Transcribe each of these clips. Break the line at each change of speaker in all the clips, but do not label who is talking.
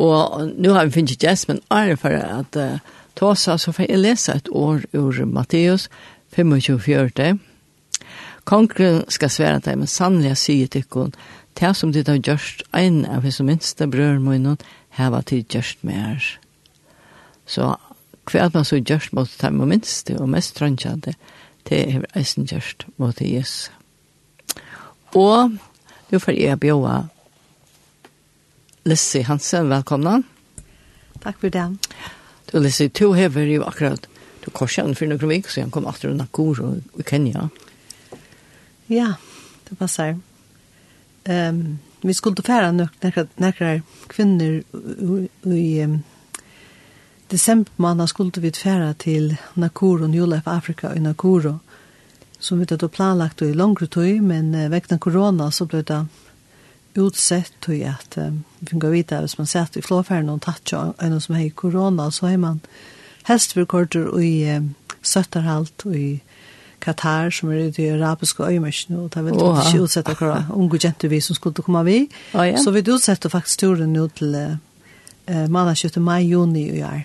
Og nu har vi finnet Jess, men er for at uh, ta oss, så får jeg lese et år ur Matteus 25-40. Kongren skal svære deg, men sannelig sier til henne, til som ditt har gjort en av hans minste brøren min, heva til gjort mer. Så hva er man så gjort mot dem og minste, og mest trønnkjente, det er eisen gjort mot Jesus. Og nå får jeg bjøre Lissi Hansen, velkomna.
Takk for det.
Du, Lissi, to hever jo akkurat, du korset han for noen vik, så han kom etter Kor akkur i Kenya.
Ja, det passer. Um, vi skulle fære nok nekker kvinner i um, december måned skulle vi fære til Nakuru, New Afrika i Nakuru, som vi hadde planlagt i langre tøy, men uh, vekna korona så ble det utsett til at um, man finner å vite hvis man satt i flåfæren og tatt jo en som har korona, så er man helst for korter i um, Søtterhalt og i Katar som er i arabiske øymerskene, og da vil de ikke utsett akkurat unge jenter vi som skulle komme vi.
Oh, ja.
Så vi utsett faktisk turen nå til uh, mannskjøttet mai-juni i år.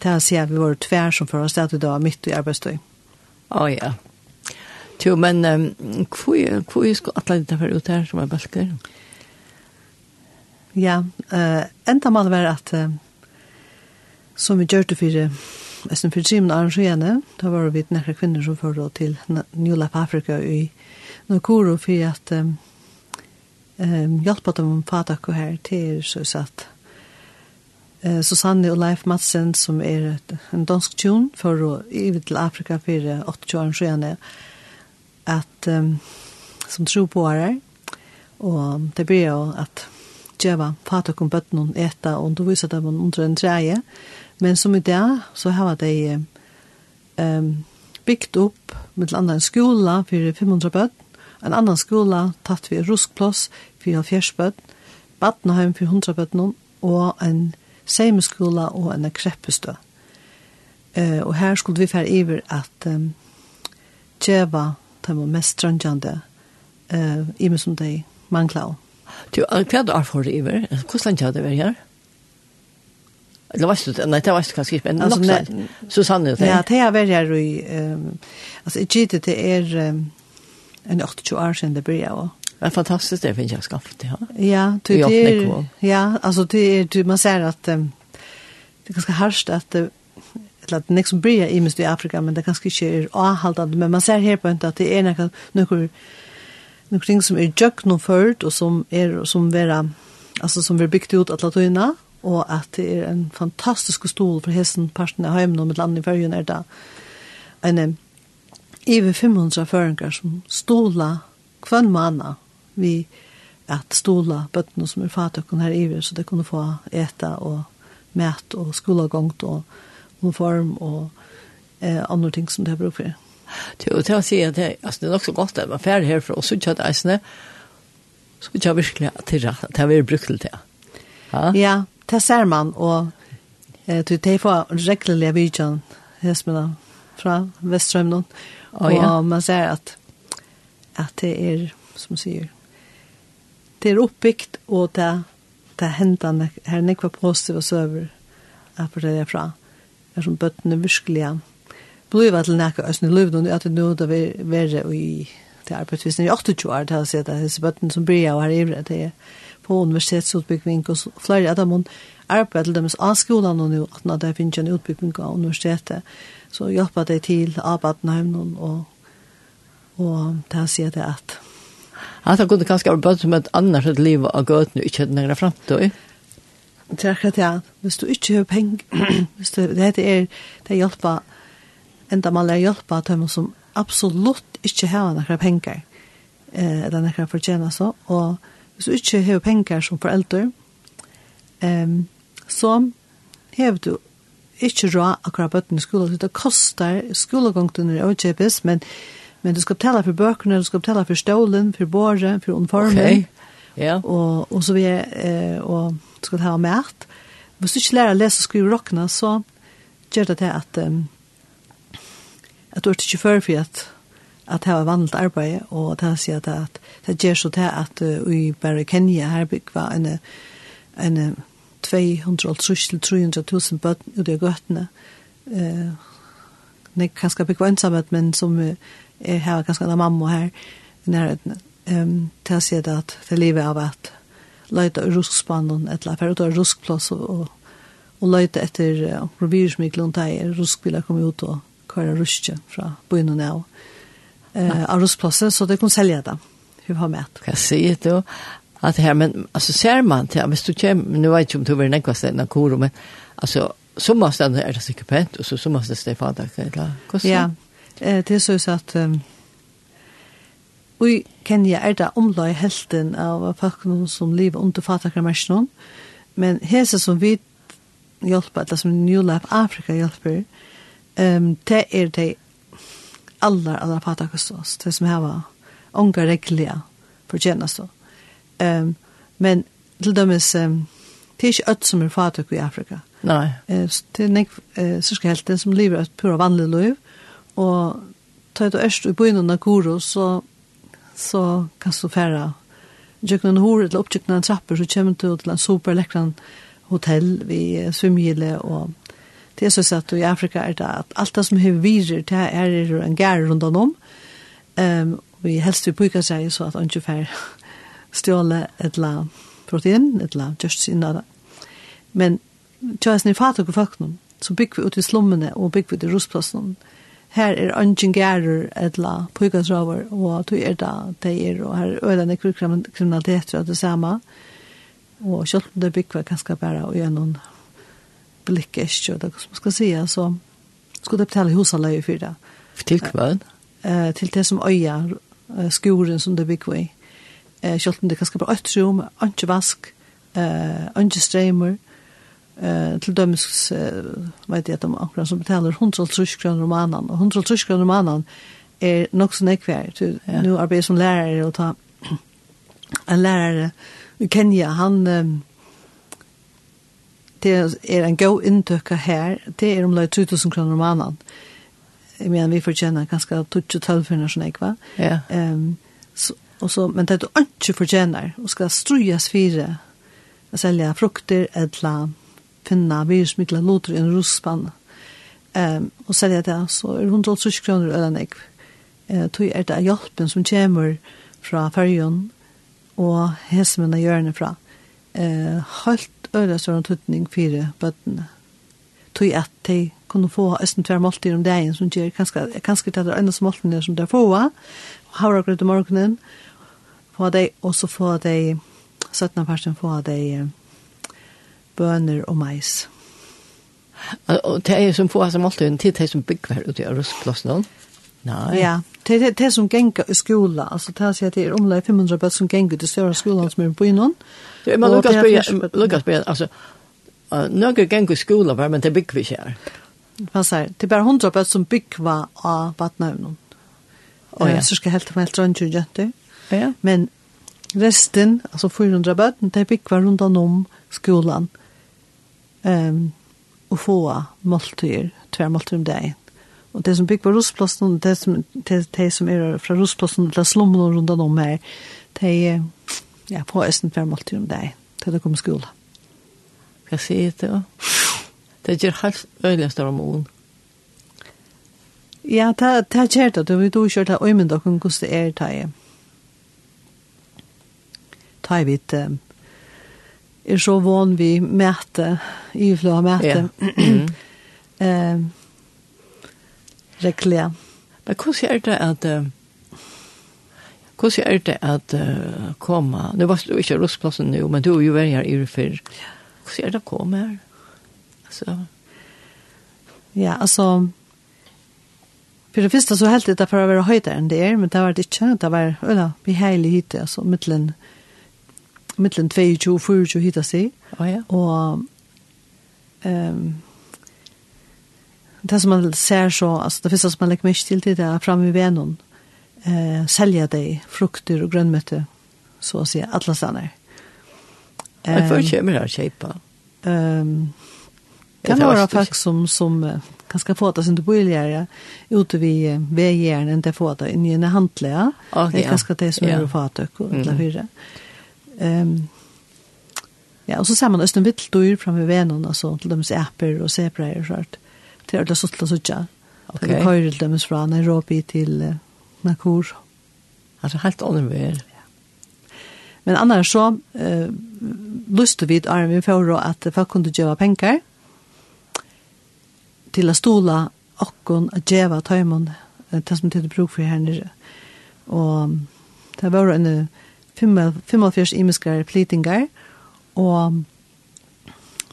Det er å si at vi var tvær som fører oss, det er at vi da var midt i arbeidstøy.
Å oh, ja. Jo, men um, hvor, er skulle alle dette være ut her som er balker?
Ja. Ja, eh uh, enda mal var at uh, som vi gjorde for Esten for Jim arrangerende, da var vi nekra kvinner som førte til New Life Africa i Nokoro for at um, um, dem om fatak og her til så satt. Uh, Susanne og Leif Madsen som er en dansk tjon for å ive til Afrika for 80 arrangerende at um, som tro på her og det blir jo at djeva fatakum bøtnum eta og undervisa dem under en treie. Men som i dag så har de um, byggt opp med en skola for 500 bøtt, en annen skola tatt vi ruskplass for 40 bøtt, badneheim for 100 bøtt og en seimeskola og en kreppestø. Uh, og her skulle vi fære iver at um, djeva de mest strandjande uh, i som de mangler om.
Du, hva er det for iver? Hvordan er det vært her? Eller vet du det? Nei, det vet du hva skriver, men nok sånn. Susanne, det er.
Ja, det er vært her i, altså, jeg det det er en 28 år siden det blir jeg også.
Det er fantastisk det finner jeg skaffet, ja.
Ja, det er, ja, altså, det er, man ser at det er ganske harsht at det, eller at det er ikke som blir jeg i mest i Afrika, men det er ganske ikke er avhaldande, men man ser her på en at det er noe, noe omkring som er jøknumført, og som er som vera, altså som vi er bygd ut alle tøyene, og at det er en fantastisk stol for hesten parten av heimen og med landet i fergen er det en over 500 føringer som stola kvann manna vi at stola bøttene som er fatøkken her iver, så det kunne få eta og mæt og skolegångt og uniform og eh, andre ting som det har bruk for
til, til å si at det, altså, det er nok så godt at man færre herfra, og så ikke at eisene, så ikke jeg virkelig at det har vært brukt til det.
Ja, ja det ser man, og eh, du tar på reglerlige vidjan, hesmina, fra Vestrømnen, og oh, ja. man ser at, at det er, som sier, det er oppbyggt, og det, det hender her nekva positive søver, at det er fra, Det er som bøttene virkelig, ja, bliva til nekka æsne løvnum, at det nå da være i til arbeidsvisen i 28 år, til å si at det er bøtten som bryr og her ivre, det er på universitetsutbygging, og flere av dem arbeider til deres av skolen og nå, at det finnes en utbygging av universitetet, så hjelper det til Abadenheim og, og det å si det er at
At han kunne kanskje arbeid som et annars et liv av gøtene, ikke et nærmere fremtøy?
Det er akkurat ja. hvis du ikke har penger, hvis du, det er, det hjelper enda man lär hjälpa att de som absolut inte har några pengar eh, eller några förtjänar så och hvis du ikke har penger som foreldre, um, så har du ikke råd akkurat bøtten i skolen. Det koster skolegongten i avkjøpes, men, men du skal betale for bøkene, du skal betale for stålen, for borgen for uniformen,
okay. yeah.
og, og så vi eh, og du skal ha mat. Hvis du ikke lærer å lese og skrive rockene, så gjør det til at um, at du er ikke før for at at det var vanligt arbeid, og at han sier at, at det gjør så til at uh, i bare Kenya her var en, en 200-300.000 bøtten ut i gøttene. Uh, det er ganske bygva ensamhet, men som uh, er her ganske en mamma her i nærheten. Um, det sier det at det livet av at løyta av ruskspannen, eller for å ta ruskplass og, og, og løyta etter uh, virusmiklen, der ruskbiler kommer ut og kører ruske fra byen og ned eh, av russplasset, så det kunne selge det. Hun har med.
Hva sier du? At her, men altså, ser man til, hvis du kommer, nå vet ikke om du vil nekva stedet av koro, men altså, så av stedet er det sikkert pent, og så så av det er fadak, eller hvordan?
Ja, eh, det er så at um, i Kenya er det omlai helten av folk som lever under fatakramersjonen, men hese som vi hjelper, eller som New Life Afrika hjelper, um, det er de aller, aller patakostos, det som heva unga reglia for tjenest. Um, men til dømes, um, det er ikke ødt som er fatak i Afrika.
Nei.
Eh det er nek uh, sørske helten som lever et pura vanlig liv, og tar du erst i byen av Kuro, så, så kan du fære Jøkken hore til opptjøkken en trapper, så kommer du til en superlekkran hotell vi svimgile og Det er så satt i Afrika er det at alt det som har virer det er en gær rundt om. Um, vi helst vi bruke seg så at han ikke får stjåle et la protein, et la just sin da. Men tjøysen i fatak og føknum, så bygger vi ut i slummene og bygger vi til rustplassen. Her er ungen gærer et la pukasraver, og du er da det er, og her er øyne kriminalitet og det samme. Og selv om det bygger vi kanskje bare og gjør noen blick är det som ska säga så skulle det betala husalöje för det.
Till kväll?
Eh, till det som öja skoren som det bygger i. Eh, Kjolt om det kan skapa ett rum, inte vask, eh, inte strömer, eh, till dømes, eh, vet jag att de akkurat som betalar 130 kroner om annan, och 130 kroner om annan är nog så nekvær. Ja. Nu arbetar som lärare och ta en lärare i Kenya, han... Eh, det er en god inntøkka her, det er omlai 3000 kroner om annan. Jeg mener, vi får tjene ganske 12-12 kroner sånn, va?
Ja.
Um, så, og så, men det er du ikke fortjener, og skal strujas fire, og selja frukter, etla, finna virusmikla loter i en russpann, um, og selja det, så er 130 kroner eller nek. Uh, tog er det hjelpen som kommer fra fergen, og hesmen av hjørnet fra. Uh, helt øyla en tøtning fire bøttene. Tøy at de kunne få eisen tver måltid om dagen som gjør kanskje, kanskje til det eneste måltid som de får, havre grøt i morgenen, få de, og så få de, 17. parten få de bøner og mais.
Og det er som få eisen måltidene til de som bygger ut i Røstplassen, Nei.
Ja, det er det som gänga i skolen, altså det er at det er omlag 500 bøtt som gänga til større skolen som er på innan.
Ja, man Lucas på altså, på alltså några i skolen, men det bygger vi ikke her.
Hva sier, Det er bare 100 bøtt som byggva av vattnövnen. Och jag ska helt med helt runt ju
Ja.
Men resten, altså 400 bøtt, det byggva runt om skolen. Um, og få måltyr, tver måltyr om dagen. Og det som bygger på Rosplassen, det som, det, det som er fra Rosplassen til slummen rundt om her, det er ja, på Østen for måltid om deg, til det kommer skolen.
Hva sier det da? Det gjør helt øyelig større mån.
Ja, det, er kjert at Det er jo ikke det øyne dere hvordan det er det er. Det er vidt er så vann vi mæte, i flå mæte. Ja. Rekkelig, ja.
Men hvordan er det at... Uh, Hvordan er det at uh, komme... Nu var du ikke russplassen nu, men du er jo vært her i det før. Hvordan er det å komme her? Altså...
Ja, altså... For det første så helt det for å være høyere enn det er, men det var det ikke. Det var øyla, beheilig hit, altså, mittelen, mittlen 22-24 hit, altså.
Oh, ja.
Och... um, det som man ser så, altså det første som man legger mest til til det er fram i venen, eh, selja deg frukter og grønnmøtte, så å si, alle stedene.
Um, Men før kommer det å
kjøpe? Um, det kan være folk som, som ganske få det som du bor ute vid vejeren enn det får det inne i en handlige.
Okay,
det er ganske det som er å få det, og alle høyre. Um, ja, og så ser man Østen Vitteldur framme i venen, altså, til de æper og sebreier og sånt. Det er det suttla suttja. Okay.
Det
er køyre til dem fra Nairobi til uh, Nakur.
Altså helt ånden vi er.
Men annars så uh, lyste vi at vi får at folk kunne gjøre penger til å stola okkon at gjøre tøymon det som det bruk for her nere. Og det var en 45 imiskare plitingar og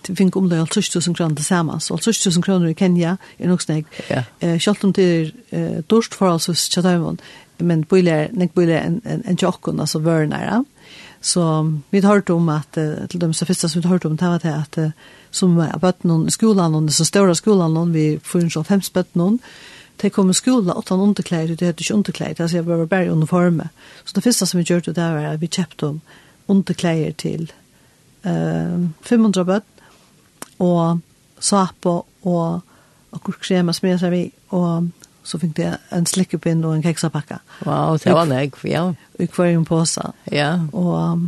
det fikk omlai alt 6000 kroner til sammen, så Alt 6000 kroner i Kenya er nok snakk.
Ja.
Eh, Sjalt om det er dorsk for altså Kjataimon, men bøyler, nek bøyler en, en, en jokkon, altså vørnæra. Så vi har hørt om at, til dem som første som vi har hørt om, det var det at som er bøtten i skolan, og så større skolan, vi får en sånn fems bøtten de kom i skolan åtta underkläder, det heter ikke underkläder, altså jeg var bare i uniforme. Så det första som vi gjorde det var at vi kjøpte om underkläder till eh, 500 bøtt, og sapo og og krema som jeg sa vi, og så fikk jeg en slikkepinn og en keksapakka.
Wow, det var nek, ja.
I hver en påse.
Ja.
Og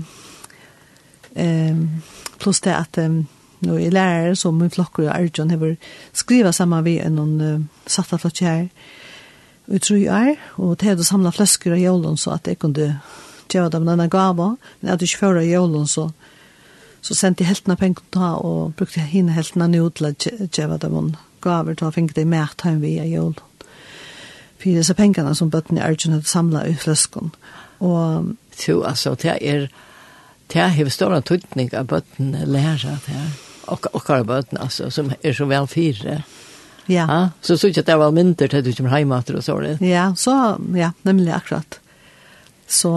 um, pluss det at um, når jeg lærer, så min flokker og Arjun har skrivet sammen vi en noen uh, satt av flott her i tro i år, og det hadde samlet fløsker av jævlen så at jeg kunne gjøre dem denne gaven, men jeg hadde ikke fører jævlen så så sendte jeg heltene penger da, og brukte henne heltene nå til å gjøre dem hun gaver til å finne det med at hun via jord. For disse pengene som bøttene i Arjen hadde samlet i fløsken. Og...
Jo, altså, det er, det er stor tydning av bøttene lærer det Og, og hva er bøttene, altså, som er så vel fire.
Ja.
ja. Så så ikke at det var mindre til du kommer hjemme etter og så det.
Ja, så, ja, nemlig akkurat. Så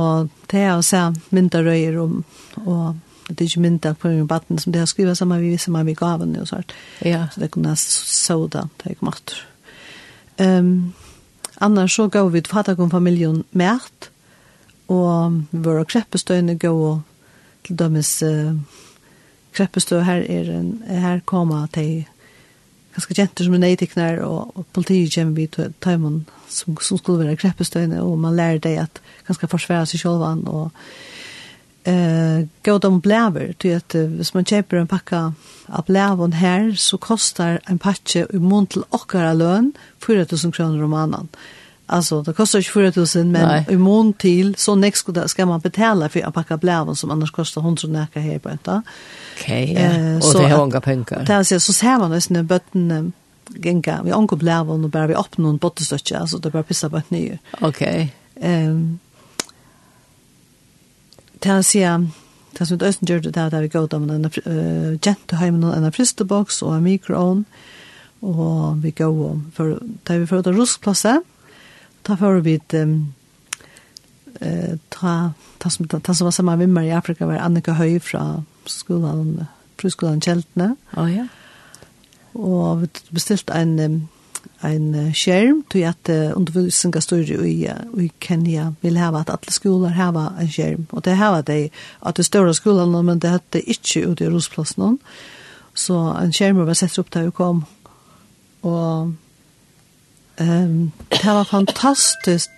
det er å se mindre røyer om, og det er ikke mynda på en batten som det har skrivet sammen med visse gav gaven og sånt.
Ja.
Så det kunne jeg så da, det er ikke mat. Um, annars så gav vi til fattigkomfamilien mært, og våre kreppestøyene gav og til dømes uh, kreppestøy her, er en, her kommer til ganske jenter som er nøytikner, og, og politiet kommer vi til tøymen som, som skulle være kreppestøyene, og man lærer deg at ganske forsvære seg selv, og eh gå de bläver till att uh, hvis man köper en packa av blävon här så kostar en patche i mån till åkara lön 4000 kronor om annan. Alltså det kostar inte 4000 men
Nej.
i mån till så näst ska man betala för en packa blävon som annars kostar 100 näka här på inte.
Okej. Okay, ja.
eh, och
det
är
många pengar.
Det är så ser man nästan bötten genga vi angår blävon och bara vi öppnar en bottenstöcka alltså det bara pissa på ett nytt.
Okej. Okay.
Ehm um, Det å sier, det som vi østen gjør det det der vi går da med en uh, jenteheimen og en fristeboks og en mikroovn og vi går og for, da vi får ut av ruskplasset da får vi et um, eh ta ta som ta som var samma vimmer i Afrika var Annika Høy fra skolan från skolan Kjeltne.
Oh, ja.
Og vi bestilte en um, en skjerm, tog at uh, undervisninga større i, i Kenya vil hava at alle skoler hava en skjerm. Og det hava de at det større skolene, men det hette ikke ute i Rosplassen. Så en skjerm var sett opp der vi kom. Og um, det var fantastisk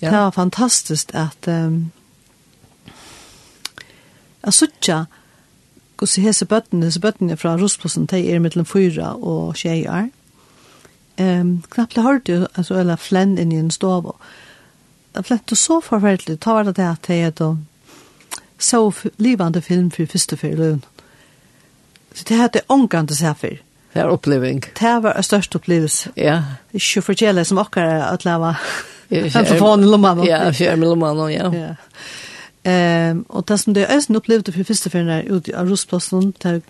Ja.
Det var fantastiskt att um, jeg sådär hvordan hese bøttene, hese bøttene fra Rosplassen, de er mellom fyra og tjejer. Um, knappt har jo, altså, eller flenn inn i en stov. Det flent så forferdelig, ta var det det at jeg da så livande film for første fyr løn. Så det hadde ångan til seg for.
Det er oppleving.
Det var en størst opplevelse.
Ja.
Ikke for fortjelig som akkurat at lave.
Jeg
får få i lomma.
Ja, jeg får en lomma, ja.
Ja. Ehm och det som det ösen upplevde för första för när ut av Rosplatsen där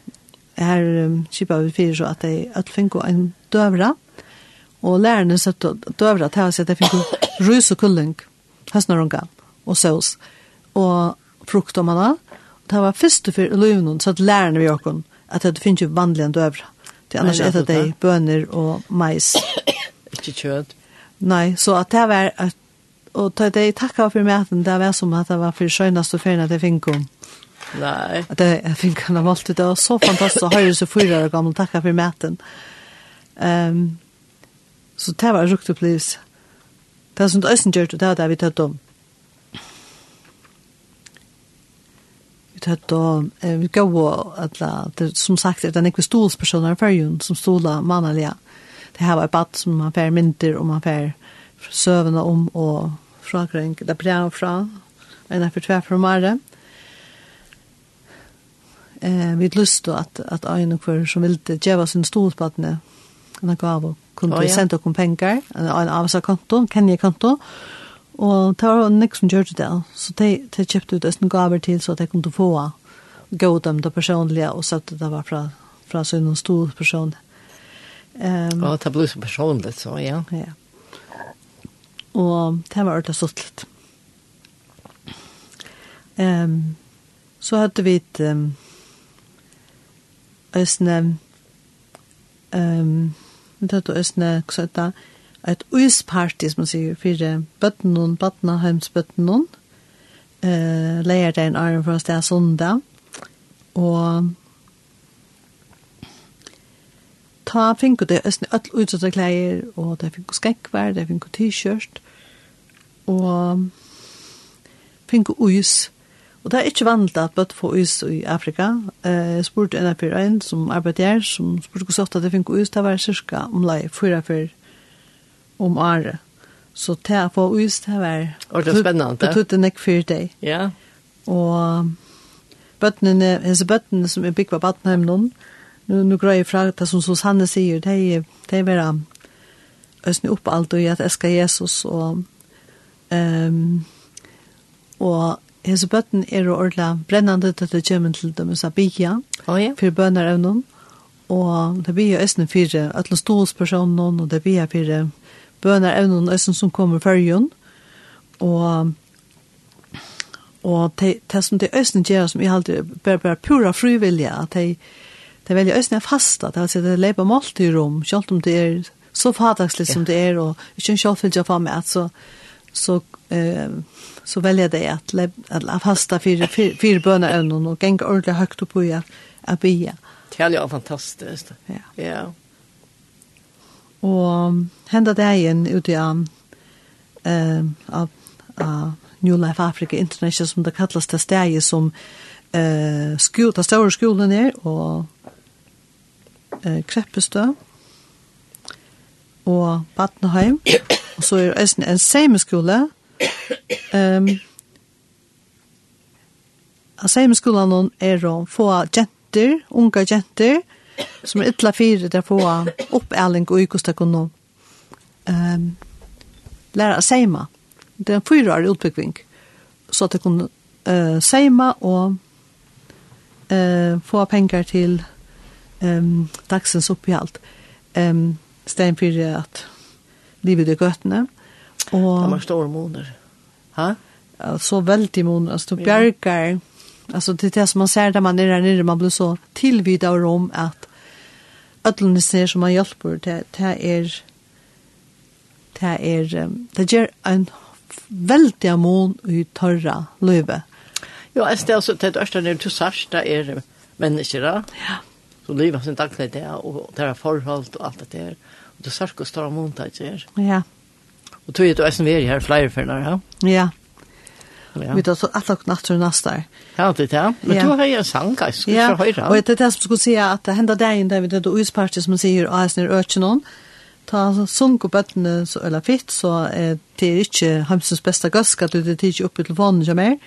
här chipa vi för så att det att finko en dövra och lärarna så att dövra att här så att det finko rus och kulling hasnaronga och sås och frukt och manna det var första för löven så att lärarna vi också att det finns ju vanliga dövra det annars äter
det
bönor och majs
inte kött
Nej, så att det var att og ta det takka for maten, det var som at det var for skjønast og at det fikk om.
Nei.
At det fikk han av alt, det var så fantastisk, høyre så fyra år gammel, takka for maten. Um, så det var rukt opplevelse. Det som det østen gjør, det var det vi tatt om. Vi tatt om, vi gav og at som sagt, det er ikke stolspersoner i fyrjun som stola mannaliga. Det her var et bad som man fær mynter og man fær søvende om og fra kring, det brev fra, en er for tvær fra Mare. Eh, vi hadde lyst til at, at en og hver som ville gjøre sin stolpadne, en gav og kunne oh,
ja.
sende oss penger, en av seg konto, en Kenya-konto, og det var nek som gjør det, så de, de kjøpte ut en gaver til så at de kunne få gå dem det personlige, og så at det var fra, fra sin stor person. Um,
ja, det blir så personligt, så ja.
Ja. Og det var ordentlig suttlet. Um, så hadde vi et um, øsne um, Det hadde øsne hva sa det et uisparti som man sier for bøttenen, bøttenen, heimsbøttenen uh, leier det en arm for oss Det er sondag og ta finko det ösn öll utsatsa klæðir og det finko skekkvar, det finko t-shirt og finko uis. Og det er ikke vanlig at bøtt få uis i Afrika. Eh, jeg spurte en av fyrir en som arbeidde her, som spurte hvordan ofte det finko uis, det var cirka om lai fyra fyr om året. Så det å få uis, det var...
Og det er spennende.
Det tog det nek fyrir deg.
Ja.
Og bøttene, hese bøttene som er bygget på Badenheim noen, nu, nu grøy fra det som Susanne sier, det er, det er bare øsne opp alt og i at eska Jesus og um, og hese bøtten er å ordla brennande til det kommer til dem sa bygja
oh, ja.
for bønner evnen og det blir øsne fire øtlen stålspersonen og det blir fire bønner evnen øsne som kommer fyrjun og og det, det som det øsne gjør som jeg alltid bare, bare pura frivillige at de det velger øyne fasta, det vil si det leper målt i rom, selv om det er så fadagslig som det er, og ikke en kjølfylde jeg får med, at så, så, eh, så velger det at, lep, at fasta fire, fire, fire bønner øvnen, og ganger ordentlig høyt opp i at bia.
Det er jo fantastisk.
Ja.
ja.
Og hendet det igjen ute av, eh, av, av New Life Africa International, som det kalles det stedet som eh, skjul, det store skolen er, og eh, Kreppestø og Batneheim. Og så er det en seimeskole. Um, Seimeskolen er å få jenter, unga jenter, som er ytla fire til å få oppæling og ykostakon um, lære å seima. Det er en fyraårig utbyggving. Så at det kunne uh, seima og uh, få pengar til um, dagsens opphjalt Um, Stein for at livet er gøttene. Og,
det var store måneder. Ha?
Så veldig måneder. Altså, du bjerger. Altså, det er det som man ser der man er her nere, man blir så tilvidet av rom at ødlene ser som man hjelper, det, det er det er det gjør en veldig amon i tørre løyve.
Jo, jeg stedet, det er det du sørste er mennesker da.
Ja
så lever sin daglig det og det er forhold og alt det der. Og det särskilt ikke montager.
Ja.
Og tog ju då SNV her flere för när ja.
Ja.
Ja.
Vi tar så alla natter nästa.
Ja, det er det. Men du har jo en sang, jeg skulle
Ja,
høre.
Og det er det som skulle si at det händer där der vi det är utparti som säger att Asner Örtjenon ta sunk upp bøttene så eller fitt så är det ikke hamsens beste gask at du det tidigt upp till vann
jag mer.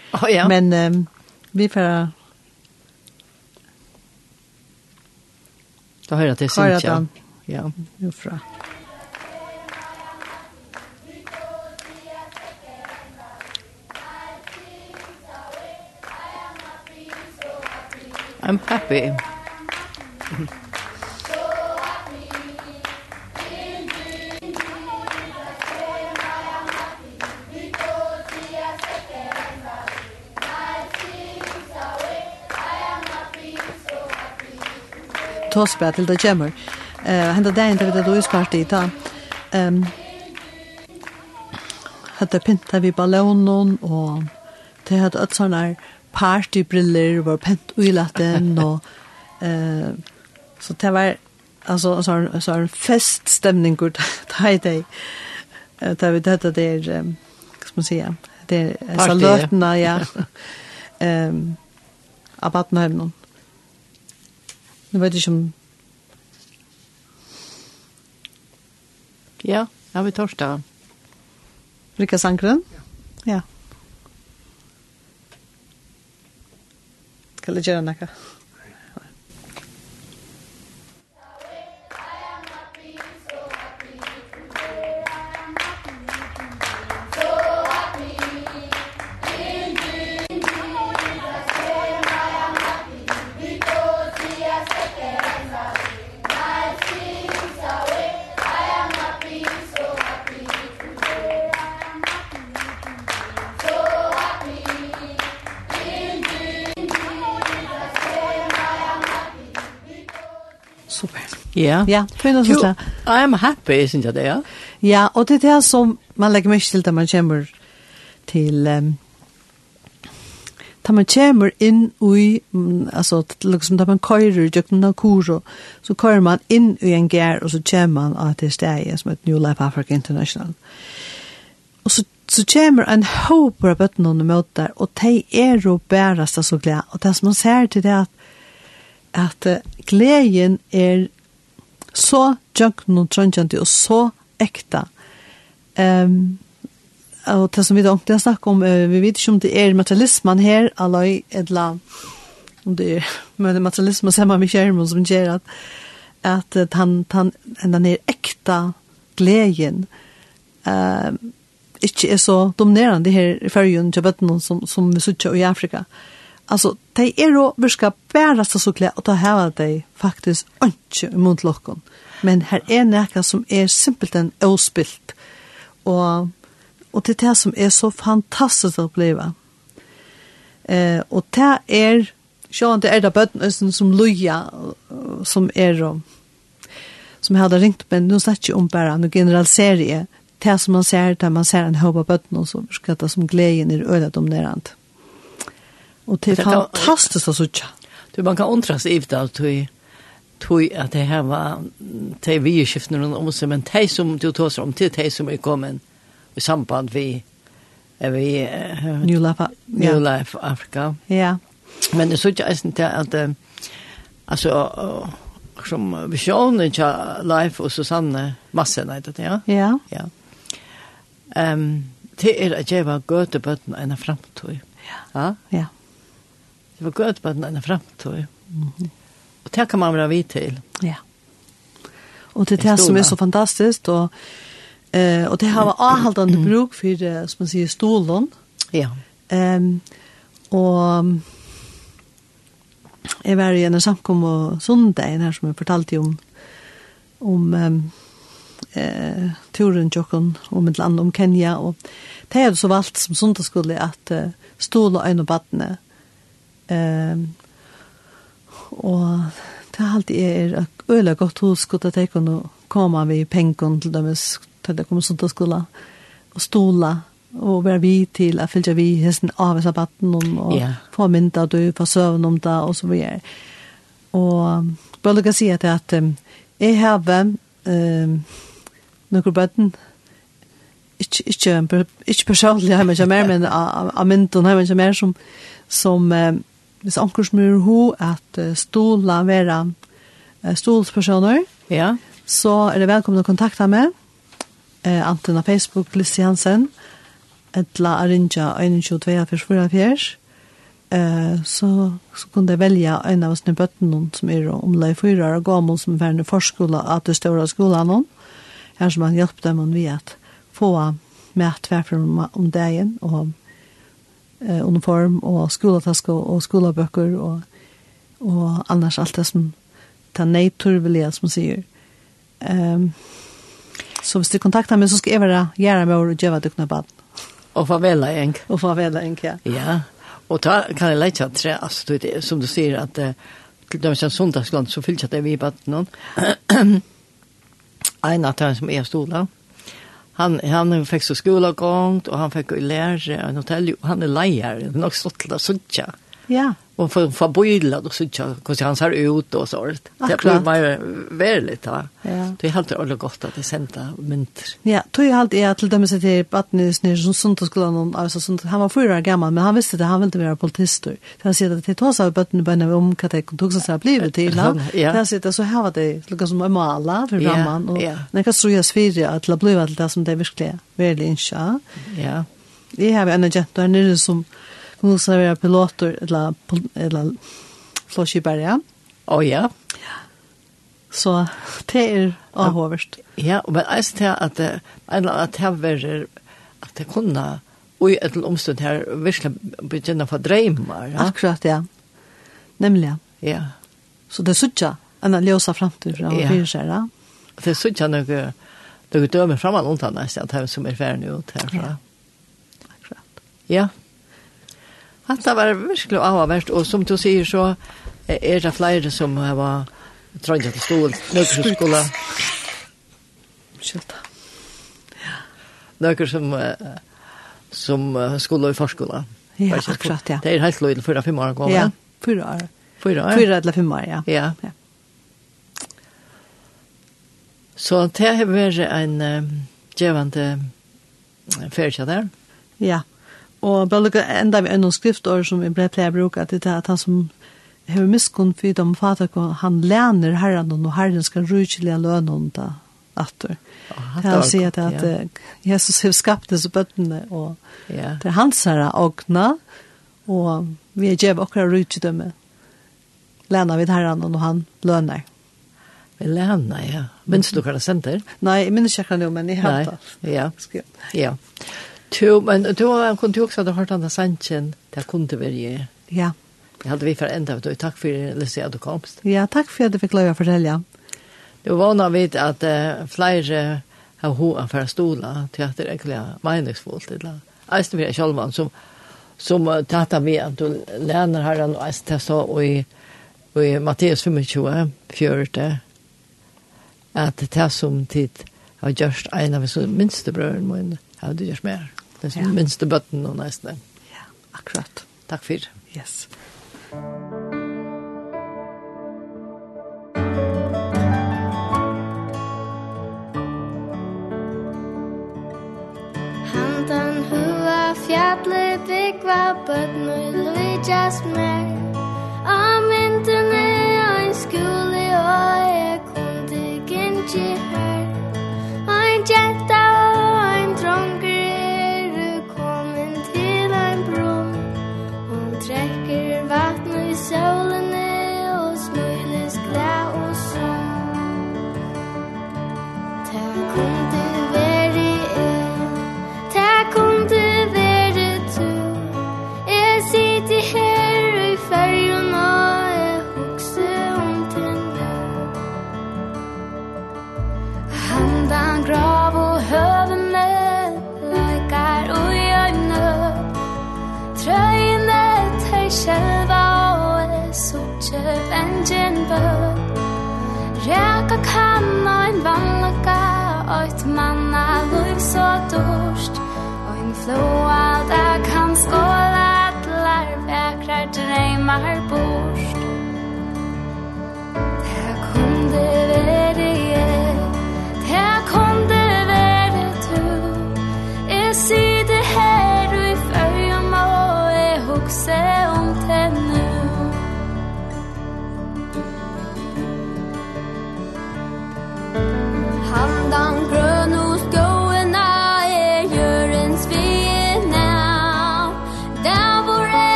Men vi får
Da hører jeg til Cynthia. Ja,
jo fra.
I'm happy.
tosbra til det kommer. Eh, henda dagen til vi då utsparte i ta. Ehm hadde pinta vi ballonen og det hadde et sånne här partybriller var pent uilaten og uh, eh så det var altså så så en feststämning ta taj dig. Eh da vi detta det um, hva skal man si Det
är
salatna ja. Ehm av Badenheim. Nu vet jag inte om...
Ja, ja, vi torsdag.
Rikka Sankren? Ja. ja. Skal jeg gjøre noe?
Ja.
Ja, för att
I am happy isn't det ja.
Ja, och det är som man lägger mycket till da man kommer till um, ta man kommer in i alltså liksom där man kører, jag kan kuro, så kører man in i en gär och så kommer man att det stäje som heter New Life Africa International. Och så så kommer en hope av bøttene under møter, och de är då bärast så glede. Og det som man ser till det att att glädjen är så jøkken og trøndjandi og så ekta. Um, og det som vi da har snakket om, vi vet ikke om det er materialismen her, eller edla, om det er men materialismen som er med kjermen som gjør at, at han, han, han er ekta gleden, uh, ikke er så dominerende her i fyrjun til bøttene som, som vi sitter i Afrika. Uh, Alltså, de är då virka bära sig så klä och ta här de faktiskt inte emot locken. Men här är näka som är simpelt en ospilt. Och, och det är det som är så fantastiskt att uppleva. Eh, och det är sjåan det är det bøtten som luja, som är som hade ringt men nu sätter ju om bara en generell serie det som man ser där man ser en hoppa bøtten och så ska det som glädjen i ödet om närant. Mm. Og det er fantastisk å sutja.
Du, man kan undra seg i det at du tog at det her var de vi skiftene rundt om seg, men de som du tog seg om til de som er kommet i samband vi er vi
uh, New Life,
New Life Africa.
Ja.
Men det er så ikke eisen til at uh, altså uh, som visjonen til Life og Susanne masse nei det, ja?
Ja.
Ja. Um, det er at jeg var gøte bøtten enn fremtøy.
Ja.
Ja.
ja.
Det var godt på den framtid. Mm -hmm. Og det kan man være vidt til.
Ja. Og det er det som er så fantastisk, og, eh, og det har avholdende bruk for, som man sier, stolen.
Ja.
Um, og jeg var i en samkom og sundag, her som jeg fortalte om, om um, eh, turen tjokken om et land om Kenya, og det er så valgt som sundagsskole at uh, stolen og øyne og badene, Ehm og det er alltid er et øyelig godt hos at jeg kunne komme ved pengen til dem til det kommer sånt til skola og stola og være vi til at fylte vi hesten av sabbaten og yeah. få mynda du på søvn om det og så videre og bare lukke si at at um, har um, noen bøtten ikke, ikke, ikke personlig hjemme ikke mer, men av mynden hjemme ikke mer som, som um, hvis anker som er ho, at stola vera stolspersoner,
ja.
så er det velkommen å kontakte meg, eh, Anten av Facebook, Lissi Hansen, etla arinja 12244, eh, så, så kunne jeg velge en av oss bøtten som er om omlai fyra og gammel som er i forskola at det står av skolen, her som man hjelper dem vi at få med tverfer om, om dagen, og eh, uniform og skolataske og skolabøker og, og annars alt det som ta natur vill jag som sier. Um, så hvis du kontaktar meg så skal jeg være gjerne med å gjøre dukne bad.
Og farvela en.
Og farvela en, ja.
Ja, og da kan jeg leite at det, det, som du sier, at til dem som sundagsland så fyllt jeg det vi i baden. en av som er stola, han han fick så skola gång och han fick lära sig en hotell han är lejare nog så där att
Ja.
Och för för boila då så tjå hur han ser ut och så Det blir mer väldigt va. Det är helt alldeles gott att det sända mynt.
Ja, tror jag alltid är till dem så till Batnus när som sånt skulle någon alltså sånt han var förra gammal men han visste det han ville inte vara politister. Han säger att det tar sig bötten på när om katek tog så här det till han. Han säger så här var det lukar som mala för ramman och när kan så jag svira att la blir allt det som det verkligen väldigt insa.
Ja.
Det har en agent där nere som hon ska vara piloter, eller, eller flåskipere, ja.
Å oh, ja.
Så det er avhåverst.
Ja, men jeg synes at, at, at det var at det kunne og i et omstund her virkelig begynne å få dreimer. Ja?
Akkurat, ja. Nemlig, ja.
ja.
Så det er suttja enn å løse fremtid fra ja. fyrir seg, ja.
Det er suttja noe det er døme framan undan nesten at det som er ferdig ut herfra.
Ja. Akkurat.
Ja, Hatta var virkelig avhverst, og som du sier så er det flere som har trøyde til stål, nøkkerskola. Skjølt
da.
Ja. Nøkker som, som skulle i forskola.
Ja, akkurat, ja.
Det er helt løyde fyra fem år gammel.
Ja, fyra år.
Fyra år?
Fyra eller fem år, ja.
Ja. ja. Så det har vært en uh, djevende ferdkjær der.
Ja. Ja Og bare lukka enda vi enn skriftår som vi ble pleier bruka til det at han som hever miskunn fyrir om fatak han læner herren og herren skal rujkjelja løn om det atter. Det han sier at, at ja. Jesus har skapt disse bøttene og
ja.
det er hans herre åkna og vi er djev okra rujkjelja læner vi herren og han lønner.
Vi læner, ja. Minns du hva det sender?
Nei, jeg minns ikke hva det, men jeg har det.
Ja. ja. Jo, men du kunne jo også ha hørt Anna Sanchin, det kunne det være.
Ja.
Det hadde vi for enda, og takk for Lissi at du komst.
Ja, takk for at du fikk lov å fortelle.
Du vana vid at uh, flere har hoa for stola til at det er egentlig meningsfullt. Eisen vi er sjølvan som, som uh, tata vi at du læner herren og eisen til så og i, og i Matteus 25, 40, at det er som tid har gjørst en av minste brødene min, har du gjørst mer. Det er ja. minste bøtten og nesten.
Ja, akkurat.
Takk for.
Yes.
Handan hua fjalli byggva bøtten og lujast meg. Om vinterne og ein skuli og jeg kundi gynne her. Kom har bo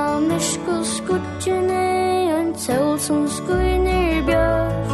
av mysko skutjene, en sol som skuiner bjørn.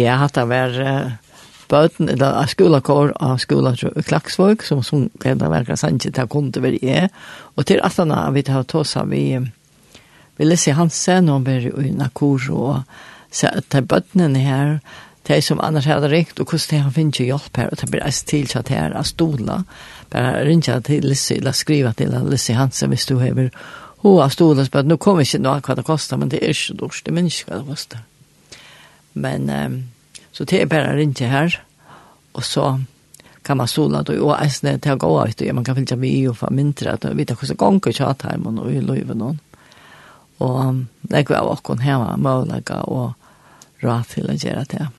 Ja, hatt det var uh, bøten, eller skolakår av skolan i Klaksvåg, som, som gleda verka sannsynlig til å kunde være er. Og til at han har vi tatt oss av, vi, vi Lissi Hansen, og vi er i Nakur, og til bøtene her, de som annars hadde ringt, og hvordan de har finnet hjelp her, og det blir eist til at her er stola, bare rinja til Lissi, eller skriva til Lissi Hansen, hvis du hever hoa stola, men nu kommer ikke noe hva det koster, men det er ikke dårst, det minns hva det koster. Men um, så det er bare ringe her, og så kan man sola då och äsna till att gå ut och man kan fylja med och få mindre att vita hur så gång och tjata hem och i löven någon. Och det går också hemma möjliga och rå till att göra det.